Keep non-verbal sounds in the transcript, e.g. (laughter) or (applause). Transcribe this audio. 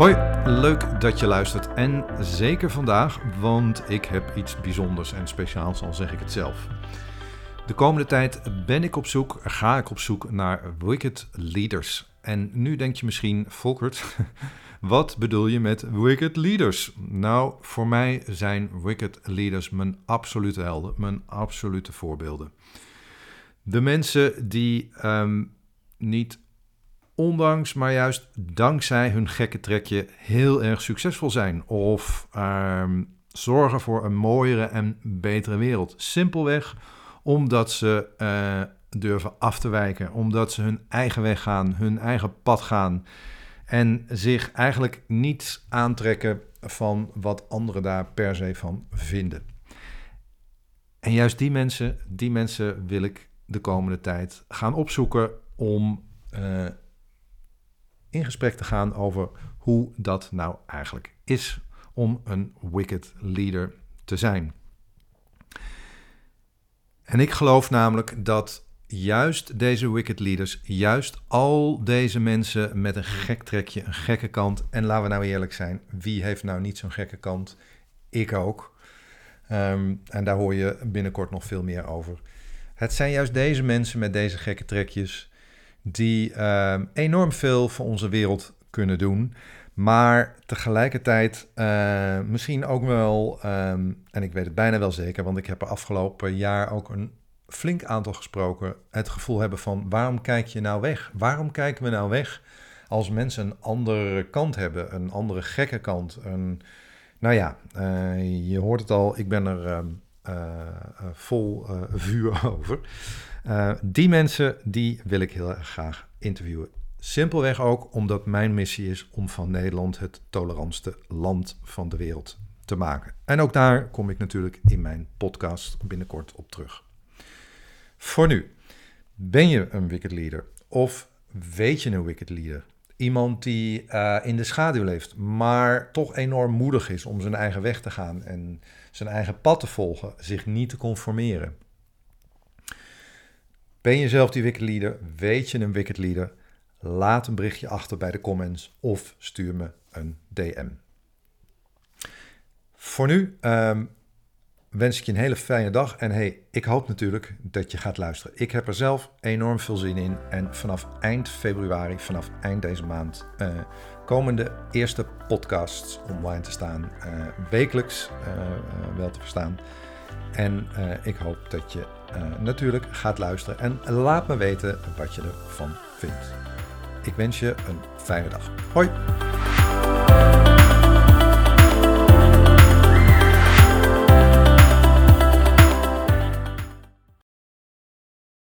Hoi, leuk dat je luistert. En zeker vandaag, want ik heb iets bijzonders en speciaals, al zeg ik het zelf. De komende tijd ben ik op zoek, ga ik op zoek naar Wicked Leaders. En nu denk je misschien, Volkert, (laughs) wat bedoel je met Wicked Leaders? Nou, voor mij zijn Wicked Leaders mijn absolute helden, mijn absolute voorbeelden. De mensen die ehm, niet ondanks, maar juist dankzij hun gekke trekje heel erg succesvol zijn. Of ehm, zorgen voor een mooiere en betere wereld. Simpelweg omdat ze uh, durven af te wijken, omdat ze hun eigen weg gaan, hun eigen pad gaan. En zich eigenlijk niets aantrekken van wat anderen daar per se van vinden. En juist die mensen, die mensen wil ik de komende tijd gaan opzoeken om uh, in gesprek te gaan over hoe dat nou eigenlijk is om een wicked leader te zijn. En ik geloof namelijk dat juist deze wicked leaders, juist al deze mensen met een gek trekje, een gekke kant. En laten we nou eerlijk zijn, wie heeft nou niet zo'n gekke kant? Ik ook. Ehm, en daar hoor je binnenkort nog veel meer over. Het zijn juist deze mensen met deze gekke trekjes die ehm, enorm veel voor onze wereld kunnen doen. Maar tegelijkertijd uh, misschien ook wel, ehm, en ik weet het bijna wel zeker, want ik heb er afgelopen jaar ook een flink aantal gesproken, het gevoel hebben van waarom kijk je nou weg? Waarom kijken we nou weg als mensen een andere kant hebben, een andere gekke kant? Een, nou ja, uh, je hoort het al, ik ben er um, uh, vol vuur (laughs) over. Uh, die mensen die wil ik heel erg graag interviewen. Simpelweg ook omdat mijn missie is om van Nederland het tolerantste land van de wereld te maken. En ook daar kom ik natuurlijk in mijn podcast binnenkort op terug. Voor nu, ben je een wicked leader of weet je een wicked leader? Iemand die uh, in de schaduw leeft, maar toch enorm moedig is om zijn eigen weg te gaan en zijn eigen pad te volgen, zich niet te conformeren. Ben je zelf die wicked leader? Weet je een wicked leader? Laat een berichtje achter bij de comments of stuur me een DM. Voor nu um, wens ik je een hele fijne dag. En hey, ik hoop natuurlijk dat je gaat luisteren. Ik heb er zelf enorm veel zin in. En vanaf eind februari, vanaf eind deze maand, uh, komen de eerste podcasts online te staan. Uh, wekelijks uh, wel te verstaan. En ik hoop dat je natuurlijk gaat luisteren. En laat me weten wat je ervan vindt. Ik wens je een fijne dag. Hoi!